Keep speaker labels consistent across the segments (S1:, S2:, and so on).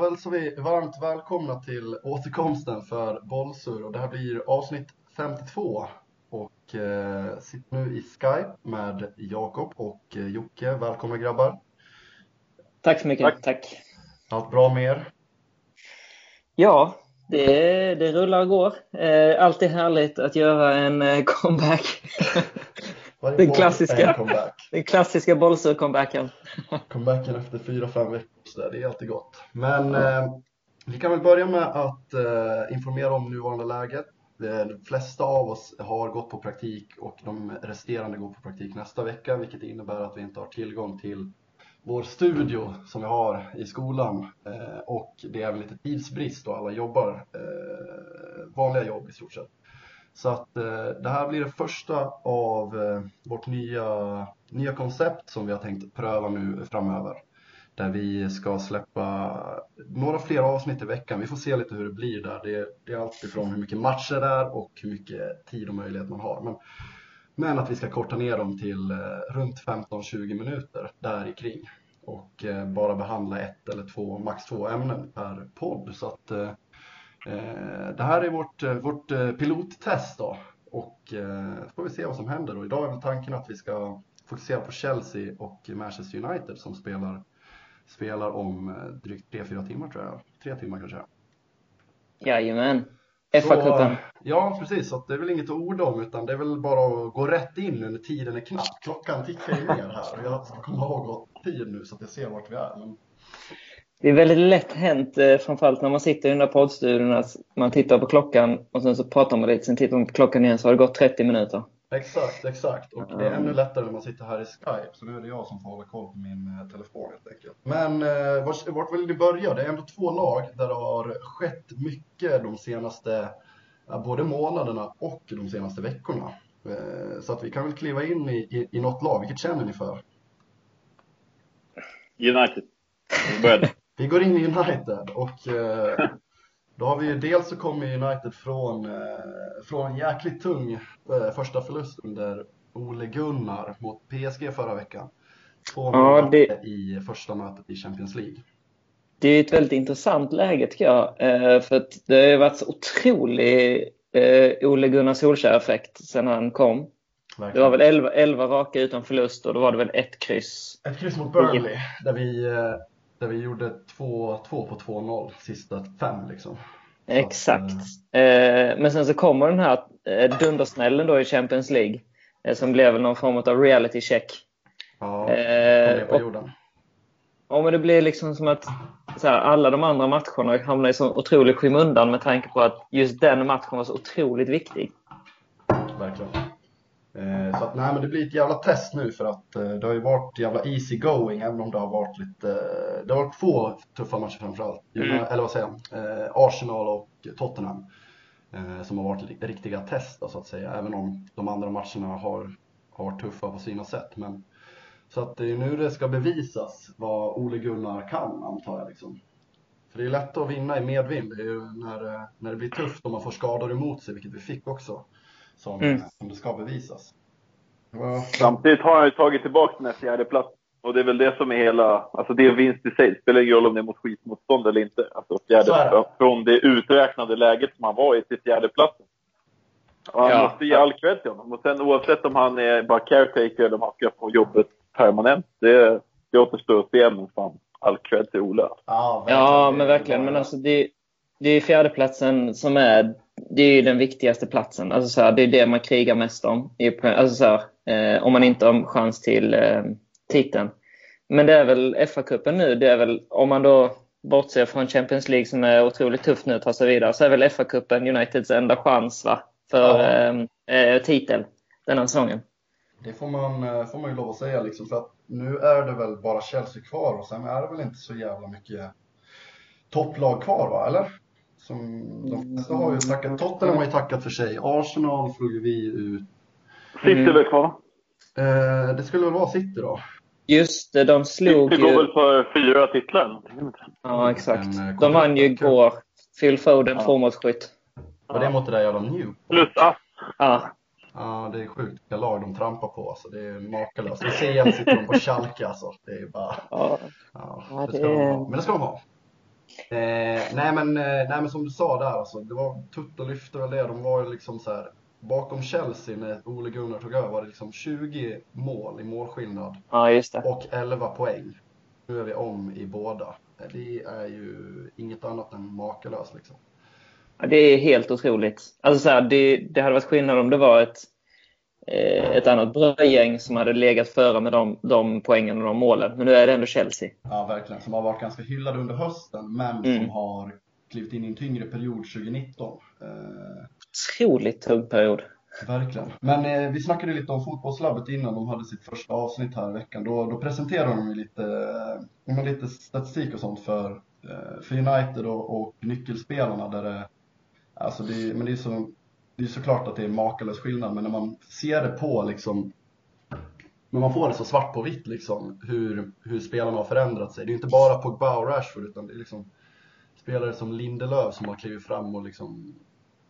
S1: hälsar vi varmt välkomna till återkomsten för Bollsur och det här blir avsnitt 52 och eh, sitter nu i Skype med Jakob och eh, Jocke. Välkomna grabbar!
S2: Tack så mycket, tack! tack.
S1: Allt bra med er?
S2: Ja, det, det rullar och går. Eh, alltid härligt att göra en eh, comeback. den klassiska, den klassiska bollsur-comebacken.
S1: Comebacken efter fyra, fem veckor, så där, det är alltid gott. Men eh, vi kan väl börja med att eh, informera om nuvarande läget. De flesta av oss har gått på praktik och de resterande går på praktik nästa vecka, vilket innebär att vi inte har tillgång till vår studio som vi har i skolan eh, och det är även lite tidsbrist och alla jobbar eh, vanliga jobb i stort sett. Så att eh, det här blir det första av eh, vårt nya, nya koncept som vi har tänkt pröva nu framöver. Där vi ska släppa några fler avsnitt i veckan. Vi får se lite hur det blir där. Det, det är allt ifrån hur mycket matcher det är och hur mycket tid och möjlighet man har. Men, men att vi ska korta ner dem till eh, runt 15-20 minuter där i kring och eh, bara behandla ett eller två, max två ämnen per podd. Så att eh, det här är vårt, eh, vårt eh, pilottest då och så får vi se vad som händer. Och idag är väl tanken att vi ska fokusera på Chelsea och Manchester United som spelar, spelar om drygt 3-4 timmar tror jag. Tre timmar kanske.
S2: Jajamän. FA-cupen.
S1: Ja, precis. Så det är väl inget att orda om utan det är väl bara att gå rätt in när tiden är knapp. Klockan tickar ju ner här och jag ska komma ihåg tid nu så att jag ser vart vi är. Men
S2: det är väldigt lätt hänt, eh, framförallt när man sitter i den där poddstudion, att man tittar på klockan och sen så pratar man lite, sen tittar man på klockan igen så har det gått 30 minuter.
S1: Exakt, exakt. Och det är ännu lättare när man sitter här i Skype, så nu är det jag som får hålla koll på min eh, telefon helt enkelt. Men eh, vart, vart vill ni börja? Det är ändå två lag där det har skett mycket de senaste, både månaderna och de senaste veckorna. Eh, så att vi kan väl kliva in i, i, i något lag. Vilket känner ni för?
S3: United. Vi
S1: går in i United och eh, då har vi ju dels så kommer United från, eh, från en jäkligt tung eh, första förlust under Ole Gunnar mot PSG förra veckan. Två ja, det... i första mötet i Champions League.
S2: Det är ett väldigt intressant läge tycker jag. För att det har varit så otrolig Ole Gunnar Solskjaer-effekt sedan han kom. Verkligen. Det var väl 11, 11 raka utan förlust och då var det väl ett kryss.
S1: Ett kryss mot Burnley där vi där vi gjorde 2 på 2-0 sista fem liksom.
S2: Exakt. Att, eh, men sen så kommer den här eh, dundersnällen då i Champions League. Eh, som blev någon form av reality check.
S1: Ja, eh, på jorden.
S2: Ja, men det blir liksom som att här, alla de andra matcherna hamnar i så otrolig skymundan med tanke på att just den matchen var så otroligt viktig.
S1: Eh, så att nej men det blir ett jävla test nu för att eh, det har ju varit jävla easy going även om det har varit lite, eh, det har varit två tuffa matcher framförallt. Mm. Eller vad säger jag, Arsenal och Tottenham. Som har varit riktiga test då, så att säga, även om de andra matcherna har, har varit tuffa på sina sätt. Men, så att det är nu det ska bevisas vad Ole Gunnar kan antar jag liksom. För det är lätt att vinna i medvind, det är ju när, när det blir tufft och man får skador emot sig, vilket vi fick också som, mm. som det ska bevisas.
S3: Samtidigt har han ju tagit tillbaka den här fjärde platsen. Och det är väl det som är hela, alltså det är vinst i sig. Det spelar ingen roll om det är mot skitmotstånd eller inte. Alltså fjärde, från det uträknade läget som han var i till fjärdeplatsen. Och han ja. måste ge all cred till honom. Och sen oavsett om han är bara caretaker eller om han ska få jobbet permanent, det, det återstår att se. Men fan, all cred till Ola.
S2: Ja, ja men verkligen. Men alltså det, det är fjärdeplatsen som är det är den viktigaste platsen. Alltså så här, det är det man krigar mest om. Alltså så här, eh, om man inte har chans till eh, titeln. Men det är väl FA-cupen nu. Det är väl, om man då bortser från Champions League som är otroligt tufft nu att ta sig vidare, så är väl FA-cupen Uniteds enda chans va? för ja. eh, eh titel denna säsongen.
S1: Det får man, eh, får man ju lov att säga liksom, för att nu är det väl bara Chelsea kvar och sen är det väl inte så jävla mycket topplag kvar va, eller? Som de flesta har ju tackat. Tottenham har ju tackat för sig. Arsenal flög vi ut.
S3: City är väl kvar?
S1: Eh, det skulle väl vara City då.
S2: Just det, de slog
S3: City går väl för fyra titlar?
S2: Ja, exakt. En, de vann ju igår. Phil Foden, ja. tvåmålsskytt.
S1: Var det mot det där jävla New?
S3: Plus.
S2: Ja.
S1: Ja, det är sjukt vilka lag de trampar på. Alltså. Det är makalöst. I CL sitter de på Schalke alltså. Det är bara... Ja. ja det, ska de ha. Men det ska de ha. Eh, nej, men, eh, nej men som du sa där alltså, det var Tutto lyfte väl det. De var ju liksom så här, bakom Chelsea när Ole Gunnar tog över var det liksom 20 mål i målskillnad.
S2: Ja, just det.
S1: Och 11 poäng. Nu är vi om i båda. Det är ju inget annat än makalöst liksom.
S2: Ja, det är helt otroligt. Alltså så här, det, det hade varit skillnad om det var ett, eh, ett annat bra gäng som hade legat före med de, de poängen och de målen. Men nu är det ändå Chelsea.
S1: Ja, verkligen. Som har varit ganska hyllade under hösten, men mm. som har klivit in i en tyngre period 2019. Eh...
S2: Otroligt tung period.
S1: Verkligen. Men eh, vi snackade lite om fotbollslabbet innan de hade sitt första avsnitt här i veckan. Då, då presenterade de lite, eh, lite statistik och sånt för, eh, för United och, och nyckelspelarna. Där det, alltså det, men det är, så, det är såklart att det är makalös skillnad, men när man ser det på liksom men man får det så svart på vitt liksom, hur, hur spelarna har förändrat sig. Det är inte bara Pogba och Rashford, utan det är liksom spelare som Lindelöf som har klivit fram och liksom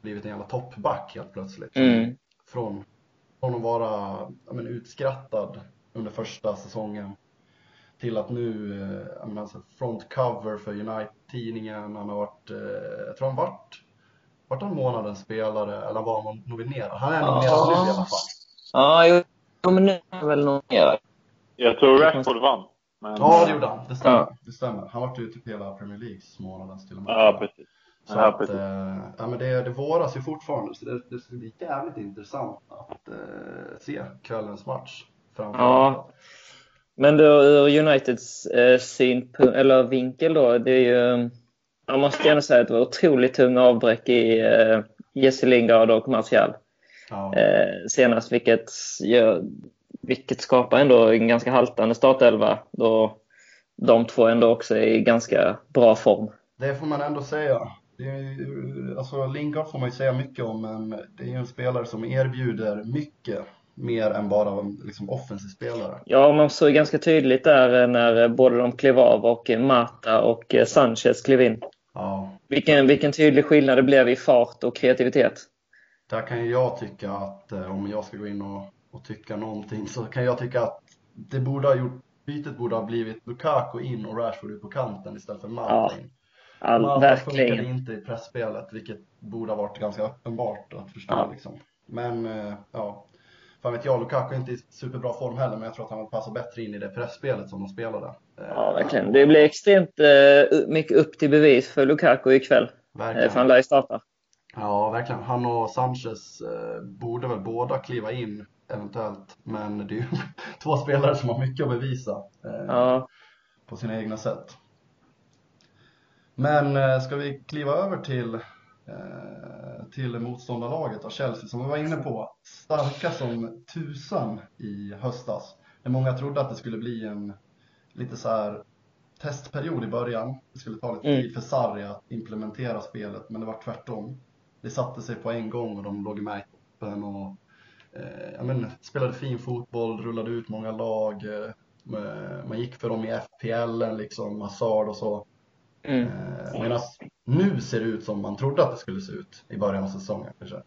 S1: blivit en jävla toppback helt plötsligt.
S2: Mm.
S1: Från, från att vara men, utskrattad under första säsongen till att nu, eh, menar, alltså front cover för United-tidningen, han har varit, eh, jag tror han vart, vart han månadens spelare eller var han nominerad? Han är nominerad nu i alla fall.
S2: Ja, jo, men nu är han väl nominerad.
S3: Jag tror Rashford vann.
S1: Men... Ja, det gjorde han. Det stämmer. Ja. Det stämmer. Han vart ju typ hela Premier Leagues månadens till och med.
S3: Ja, precis.
S1: Så ja, att, eh, ja, men det, det våras ju fortfarande så det, det ska bli jävligt intressant att eh, se kvällens match.
S2: Ja. Men då ur Uniteds eh, synpunkt, eller vinkel då, det är ju, jag måste gärna säga att det var otroligt tung avbräck i eh, Jesse Lingard och Martial. Ja. Eh, senast, vilket, gör, vilket skapar ändå en ganska haltande startelva då de två ändå också är i ganska bra form.
S1: Det får man ändå säga. Alltså Lingard får man ju säga mycket om, men det är ju en spelare som erbjuder mycket mer än bara liksom, offensiv spelare.
S2: Ja, man såg ganska tydligt där när både de klev av och Mata och Sanchez klev in.
S1: Ja.
S2: Vilken, vilken tydlig skillnad det blev i fart och kreativitet.
S1: Där kan ju jag tycka att, eh, om jag ska gå in och, och tycka någonting, så kan jag tycka att det borde ha gjort, bytet borde ha blivit Lukaku in och Rashford ut på kanten istället för Mata ja. in.
S2: All, Malta verkligen.
S1: funkade inte i pressspelet, vilket borde ha varit ganska uppenbart att förstå. Ja. Liksom. Men eh, ja, fan vet jag, Lukaku är inte i superbra form heller, men jag tror att han passar bättre in i det pressspelet som de spelade.
S2: Eh, ja, verkligen. Det blir extremt eh, mycket upp till bevis för Lukaku ikväll. Verkligen. för han lär ju starta.
S1: Ja, verkligen. Han och Sanchez borde väl båda kliva in eventuellt, men det är ju två spelare som har mycket att bevisa
S2: ja.
S1: på sina egna sätt. Men eh, ska vi kliva över till, eh, till motståndarlaget av Chelsea som vi var inne på. Starka som tusan i höstas. Där många trodde att det skulle bli en lite så här testperiod i början. Det skulle ta lite mm. tid för Sarri att implementera spelet, men det var tvärtom. Det satte sig på en gång och de låg med i toppen och eh, men, spelade fin fotboll, rullade ut många lag. Eh, man gick för dem i FPL, liksom Hazard och så. Mm. Eh, Medan nu ser det ut som man trodde att det skulle se ut i början av säsongen kanske.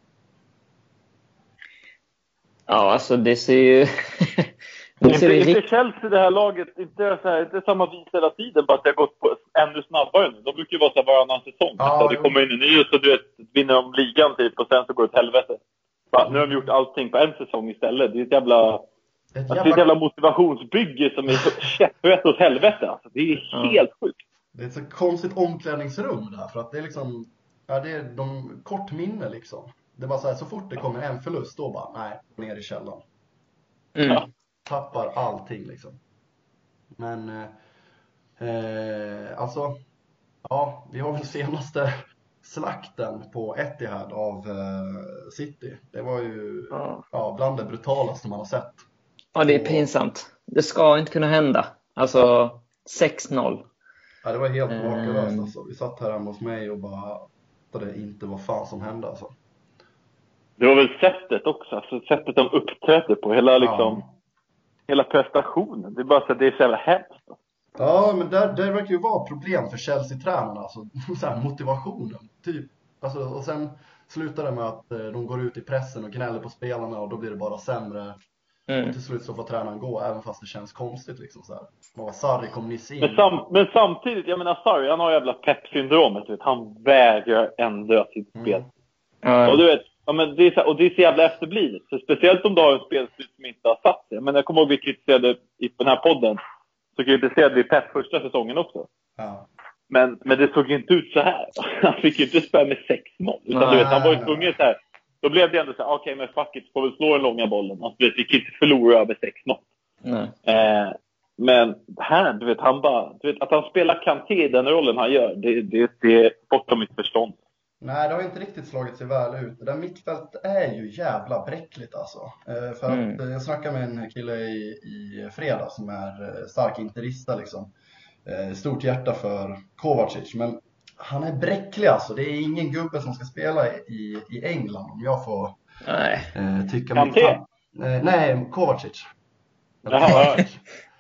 S2: Ja, alltså det ser ju...
S3: det ser inte, inte Chelsea det här laget, inte, så här, inte samma vis hela tiden, bara att det har gått på ännu snabbare nu. De brukar ju vara så här varannan säsong. Ja, så det kommer in en ny och så du vet, vinner de ligan typ och sen så går det åt helvete. Bara, nu har de gjort allting på en säsong istället. Det är ett jävla... Ett jävla, alltså, det är ett jävla motivationsbygge som är käpprätt åt helvete. Alltså, det är ja. helt sjukt.
S1: Det är ett så konstigt omklädningsrum där för att det är liksom, ja det är de, kort minne liksom. Det bara så här, så fort det kommer en förlust då bara, nej, ner i källaren.
S2: Mm.
S1: Tappar allting liksom. Men, eh, eh, alltså, ja, vi har väl senaste slakten på Etihad av eh, City. Det var ju ja. ja. bland det brutalaste man har sett.
S2: Ja, det är pinsamt. Det ska inte kunna hända. Alltså, 6-0.
S1: Ja, det var helt makalöst mm. alltså. Vi satt här hemma hos mig och bara fattade inte vad fan som hände alltså.
S3: Det var väl sättet också, alltså sättet de uppträdde på, hela liksom, ja. hela prestationen. Det är bara så att det är så jävla hemskt.
S1: Ja, men där, där verkar ju vara problem för Chelsea-tränarna, alltså så här, motivationen. Typ. Alltså, och sen slutar det med att eh, de går ut i pressen och gnäller på spelarna och då blir det bara sämre, Mm. Och till slut så får tränaren gå, även fast det känns konstigt liksom så här. Och Sarri kom nyss in.
S3: Men, sam men samtidigt, jag menar Sarri, han har jävla pepp-syndromet. Han vägrar ändra sitt mm. spel. Mm. Och du vet, ja, men det är så, och det är så jävla efterblivet. speciellt om du har en spelstil som inte har satt sig. Men jag kommer ihåg vi kritiserade i den här podden, så kritiserade vi Pep första säsongen också. Ja. Men, men det såg inte ut så här. Han fick ju inte spela med 6-0. Utan du vet, han var ju tvungen så här. Då blev det ändå så här, okej okay, men fuck it, får väl slå den långa bollen. Alltså, vi fick inte förlora över 6-0. Eh, men här, du vet, han bara, du vet, att han spelar Kanté i den rollen han gör, det, det, det är bortom mitt förstånd.
S1: Nej, det har inte riktigt slagit sig väl ut. Det där mittfältet är ju jävla bräckligt alltså. Eh, för mm. att eh, jag snackade med en kille i, i fredag som är eh, stark interista liksom. Stort hjärta för Kovacic, men han är bräcklig alltså. Det är ingen gubbe som ska spela i, i England om jag får nej. Tycka?
S3: Eh,
S1: nej, Kovacic. Jaha.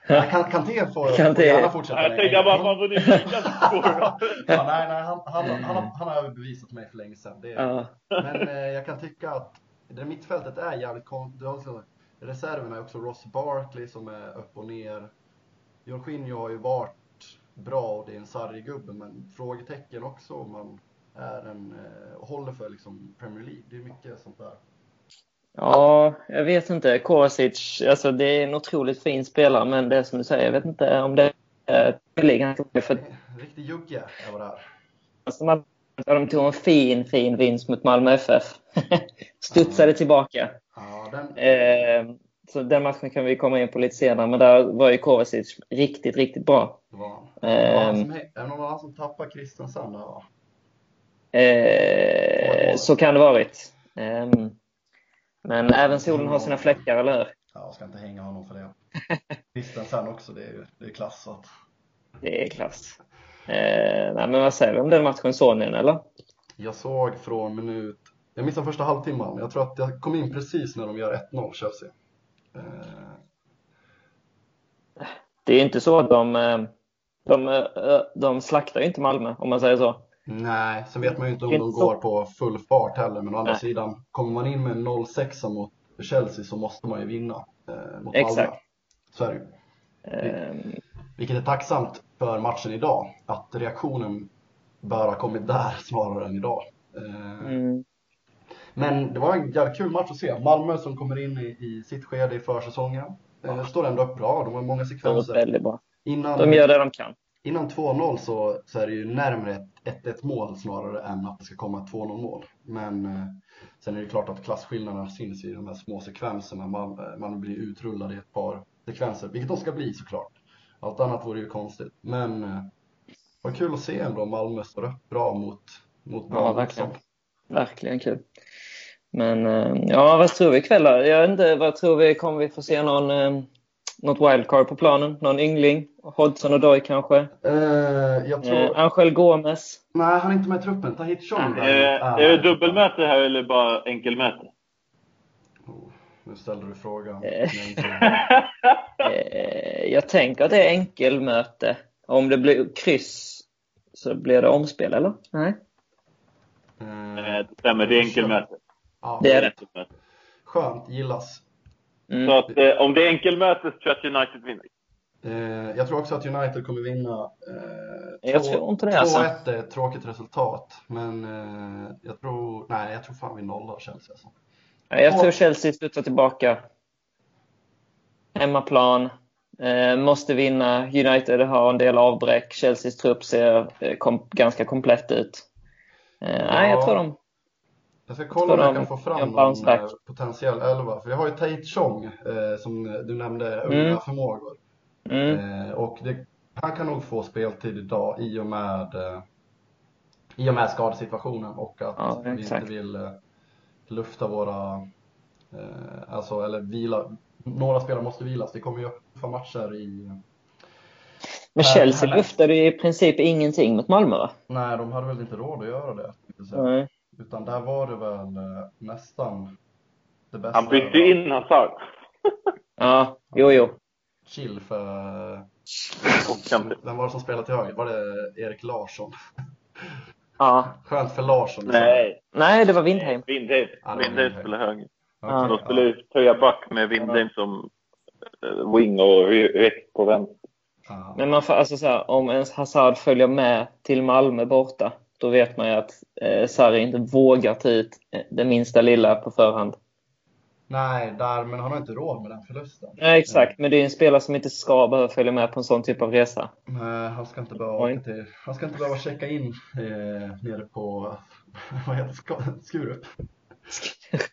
S1: Kan, Kanté får, Kanté. får gärna fortsätta.
S3: Jag tänkte bara, man får inte
S1: ja, Nej, nej, han, han, han, han, han har överbevisat mig för länge sedan. Det ja. Men eh, jag kan tycka att det mittfältet är jävligt konstigt. Reserverna är också Ross Barkley som är upp och ner. Jorginho har ju varit bra och det är en sarrig gubbe men frågetecken också om man är en, och eh, håller för liksom Premier League. Det är mycket sånt där.
S2: Ja, jag vet inte. Korsic, alltså det är en otroligt fin spelare men det är som du säger, jag vet inte om det är ligan.
S1: För... Riktig jugge vad det är.
S2: Alltså, de tog en fin, fin vinst mot Malmö FF. Studsade tillbaka.
S1: Ja, den...
S2: eh, så den matchen kan vi komma in på lite senare, men där var ju Kovacic riktigt, riktigt bra.
S1: Det var han. Är det någon annan som tappar Kristensen där va?
S2: Eh, så kan det varit. Eh, men även solen har sina fläckar, eller hur?
S1: Ja, jag ska inte hänga honom för det. Kristensen också, det är ju det är klass. Att...
S2: Det är klass. Eh, nej, men vad säger du om den matchen? Såg ni den, eller?
S1: Jag såg från minut... Jag missade första halvtimman. Jag tror att jag kom in precis när de gör 1-0, Chelsea.
S2: Det är inte så att de, eh, de, eh, de slaktar ju inte Malmö, om man säger så.
S1: Nej, sen vet man ju inte om de går på full fart heller. Men å andra Nej. sidan, kommer man in med en 0-6 mot Chelsea så måste man ju vinna eh, mot
S2: Exakt. Malmö.
S1: Så är det ju. Um... Vilket är tacksamt för matchen idag, att reaktionen bör ha kommit där snarare än idag. Mm. Men det var en jävligt kul match att se. Malmö som kommer in i, i sitt skede i försäsongen. Eh, står ändå upp bra. De har många sekvenser.
S2: väldigt bra. Innan, de gör det de kan.
S1: Innan 2-0 så, så är det ju närmare ett 1-1 mål snarare än att det ska komma ett 2-0 mål. Men eh, sen är det klart att klasskillnaderna syns i de här små sekvenserna. Man, eh, man blir utrullad i ett par sekvenser, vilket de ska bli såklart. Allt annat vore ju konstigt. Men eh, vad kul att se ändå Malmö står upp bra mot, mot
S2: bra Ja, verkligen. Verkligen kul. Men eh, ja, vad tror vi ikväll då? Jag vet inte, vad tror vi? Kommer vi få se någon, eh, något wildcard på planen? Någon yngling? Hodgson och Doy kanske?
S1: Uh, jag tror... Uh,
S2: Angel Gomes?
S1: Nej, han är inte med i truppen. Tahit Chong.
S3: Uh, är det dubbelmöte här eller bara enkelmöte?
S1: Oh, nu ställer du frågan.
S2: jag tänker att det är enkelmöte. Om det blir kryss så blir det omspel, eller? Nej?
S3: Uh, det stämmer, det är enkelmöte.
S2: Ja, det är det.
S1: Skönt, gillas.
S3: Mm. Så att, eh, om det är enkelmöte så tror jag att United vinner.
S1: Eh, jag tror också att United kommer vinna.
S2: Eh, jag tror inte det alltså. 2-1
S1: är ett tråkigt resultat. Men eh, jag tror, nej jag tror fan vi nollar Chelsea alltså.
S2: Jag tror Chelsea slutar tillbaka. Hemmaplan. Eh, måste vinna. United har en del avbräck. Chelseas trupp ser eh, kom, ganska komplett ut. Eh, ja. Nej, jag tror de
S1: jag ska kolla om jag kan få fram någon eh, potentiell elva. För vi har ju Tate Chong eh, som du nämnde, unga mm. förmågor. Mm. Eh, och det, han kan nog få speltid idag i och med, eh, i och med skadesituationen och att ja, vi inte vill eh, lufta våra, eh, alltså eller vila. Några spelare måste vilas. Det kommer ju upp matcher i
S2: men Chelsea luftade i princip ingenting mot Malmö va?
S1: Nej, de hade väl inte råd att göra det. Nej. Utan där var det väl eh, nästan det bästa.
S3: Han bytte in Hazard.
S2: ja, jo, jo.
S1: Chill för... Vem var det som spelade till höger? Var det Erik Larsson?
S2: Ja.
S1: Skönt för Larsson.
S3: Nej.
S2: Nej, det var Windheim.
S3: Windheim. Ja, Windheim spelade höger. Okay, de spelar ju treback med Windheim som eh, wing och Rex på vänster.
S2: Men man får, alltså så här, om ens Hazard följer med till Malmö borta, då vet man ju att eh, Sarri inte vågar ta ut eh, det minsta lilla på förhand.
S1: Nej, där, men han har inte råd med den förlusten.
S2: Nej, exakt. Men det är en spelare som inte ska behöva följa med på en sån typ av resa.
S1: Nej, han ska inte behöva, åka till, han ska inte behöva checka in eh, nere på vad heter Skurup.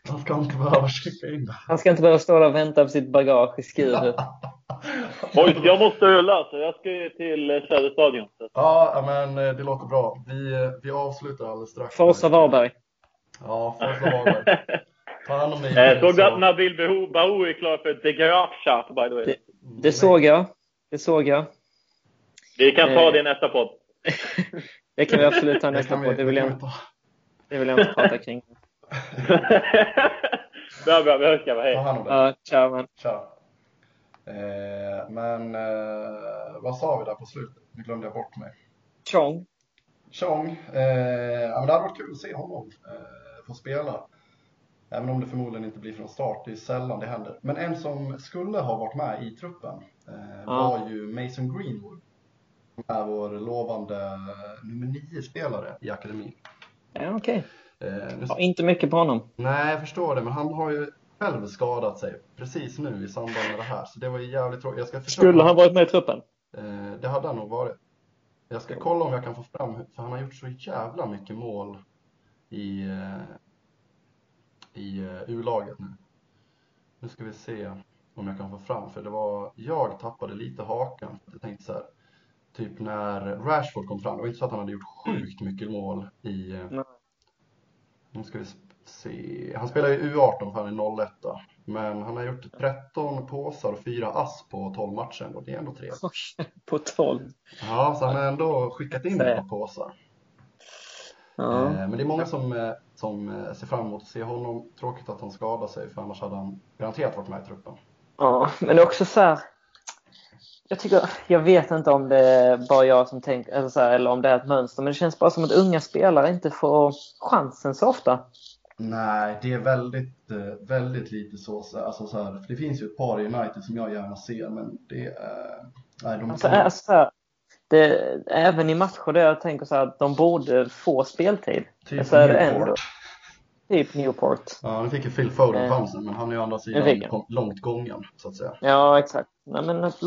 S1: Han ska inte behöva checka in.
S2: Han ska inte behöva stå där och vänta på sitt bagage i Skurup.
S3: Oj, jag måste öla så jag ska till Söderstadion.
S1: Ja, men eh, det låter bra. Vi, eh, vi avslutar alldeles strax.
S2: Forza Varberg.
S1: Ja, Forza Varberg. Ta hand om dig.
S3: Eh, såg du att Nabil Bahoui är klar för The Graf by the way?
S2: Det, det såg jag. Det såg jag.
S3: Vi kan ta det i nästa podd.
S2: det kan vi absolut ta i nästa podd. Det vill, jag, det vill jag inte prata kring.
S3: bra, bra. Vi hörs grabbar. Hej.
S1: Ta hand om dig.
S2: Ja, ciao man.
S1: Ciao. Eh, men eh, vad sa vi där på slutet? Nu glömde jag bort mig.
S2: Chong.
S1: Chong. Eh, ja, men det hade varit kul att se honom få spela. Även om det förmodligen inte blir från start. Det är sällan det händer. Men en som skulle ha varit med i truppen eh, ja. var ju Mason Greenwood. Som är vår lovande nummer nio spelare i akademin.
S2: Ja, okej. Okay. Eh, ja, inte mycket på honom.
S1: Nej, jag förstår det. Men han har ju själv skadat sig precis nu i samband med det här. Så det var ju jävligt tråkigt. Jag ska försöka...
S2: Skulle han varit med i truppen?
S1: Eh, det hade han nog varit. Jag ska kolla om jag kan få fram, för han har gjort så jävla mycket mål i, eh, i eh, U-laget nu. Nu ska vi se om jag kan få fram, för det var, jag tappade lite hakan. Jag tänkte så här, typ när Rashford kom fram, det var inte så att han hade gjort sjukt mycket mål i... Nej. Nu ska vi se. Han spelar ju U18 för han är 01 Men han har gjort 13 påsar och 4 ass på 12 matcher och det är ändå trevligt.
S2: på 12?
S1: Ja, så han har ändå skickat in par påsar. Ja. Eh, men det är många som, eh, som eh, ser fram emot att se honom. Tråkigt att han skadar sig för annars hade han garanterat varit med i truppen.
S2: Ja, men också så här. Jag, tycker, jag vet inte om det är bara jag som tänker, eller, eller om det är ett mönster, men det känns bara som att unga spelare inte får chansen så ofta.
S1: Nej, det är väldigt, eh, väldigt lite så. Alltså så här, det finns ju ett par i United som jag gärna ser, men det är... Nej, de
S2: alltså, alltså, det, även i matcher där jag tänker så här att de borde få speltid.
S1: Typ alltså, Newport. Ändå,
S2: typ Newport.
S1: Ja, nu fick ju Phil Foden eh, chansen, men han är ju å andra sidan långt gången, så att säga.
S2: Ja, exakt. Nej, men att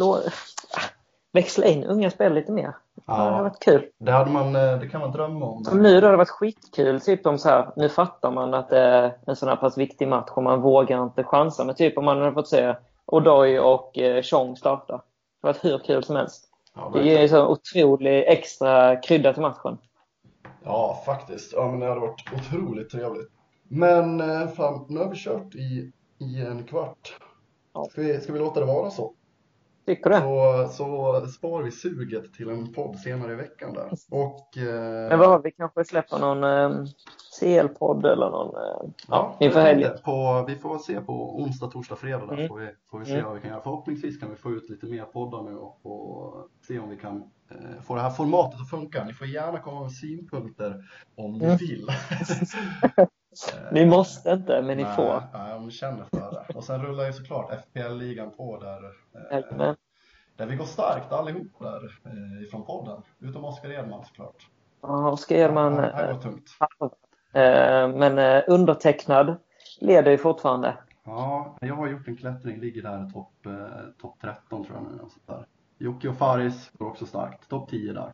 S2: växla in unga spel lite mer. Ja, det hade varit kul.
S1: Det, hade man, eh, det kan man drömma om.
S2: Som nu då, det hade varit skitkul. Typ om så här, nu fattar man att det är en sån här pass viktig match och man vågar inte chansa. Men typ om man hade fått se Odoi och eh, Chong starta. Det hade varit hur kul som helst. Ja, det ger ju så otrolig extra krydda till matchen.
S1: Ja, faktiskt. Ja, men det hade varit otroligt trevligt. Men eh, fan, nu har vi kört i, i en kvart. Ska vi, ska vi låta det vara så?
S2: Tycker du?
S1: Så, så spar vi suget till en podd senare i veckan där. Och, eh...
S2: Men vad har vi kanske släpper någon eh, CL-podd eller någon eh, ja, inför helgen?
S1: På, vi får se på onsdag, torsdag, fredag där mm. får vi, får vi se mm. vad vi kan göra. Förhoppningsvis kan vi få ut lite mer poddar nu och, och se om vi kan eh, få det här formatet att funka. Ni får gärna komma med synpunkter om ni mm. vill.
S2: Ni måste inte, men ni
S1: nej,
S2: får.
S1: Nej, om ni känner för det. Och sen rullar ju såklart FPL-ligan på där. Eh, där vi går starkt allihop där eh, ifrån podden. Utom Oskar Edman såklart.
S2: Ja, Oskar Edman.
S1: Ja, det går tungt.
S2: Eh, men eh, undertecknad leder ju fortfarande.
S1: Ja, jag har gjort en klättring, ligger där topp eh, top 13 tror jag nu. Jocke och Faris går också starkt, topp 10 där.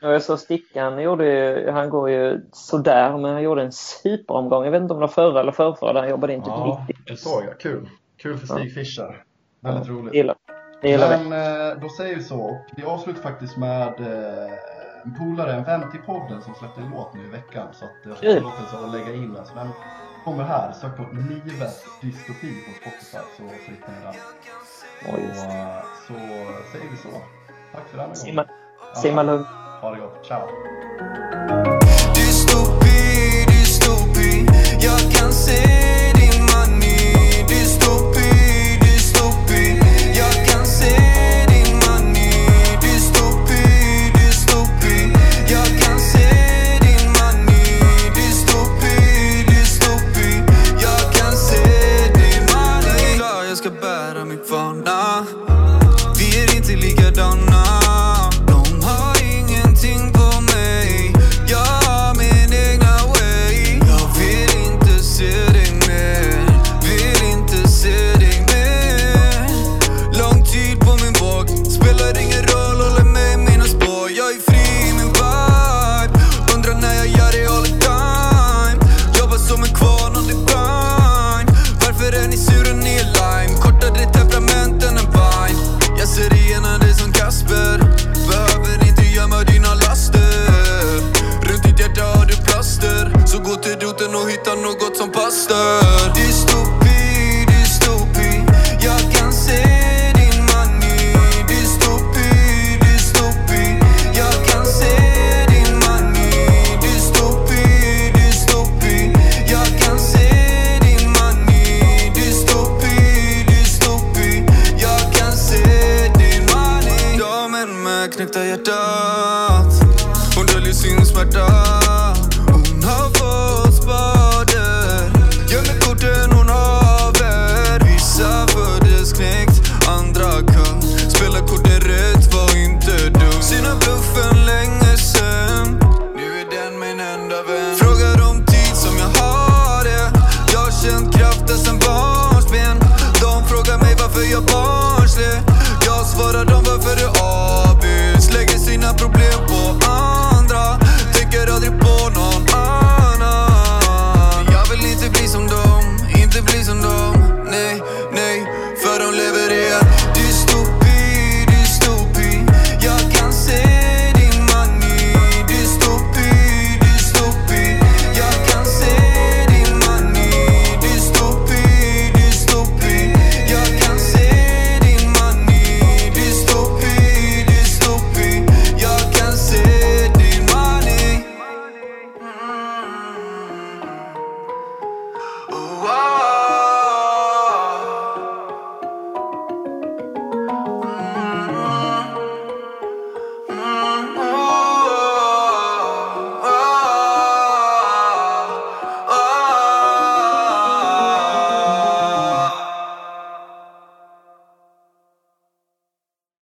S2: Ja, jag såg Stickan, gjorde ju, han går ju sådär, men han gjorde en superomgång. Jag vet inte om det var förra eller förrförra, han jobbade in typ
S1: ja, 90. det såg jag. Kul. Kul för Stig ja. Fischer. Väldigt ja, roligt.
S2: Gillar.
S1: Gillar men eh, då säger vi så. Vi avslutar faktiskt med eh, en polare, en vän till podden som släppte en låt nu i veckan. Så att jag ska tillåtelse att lägga in den. Så den kommer här. Sök på Nives dystopi på Spotify så hittar ni den. Och, eh, så säger vi så. Tack för den
S2: Simma, Simma lugnt.
S1: Ha det gott. Ciao.
S4: Dystopi, dystopi. Jag kan se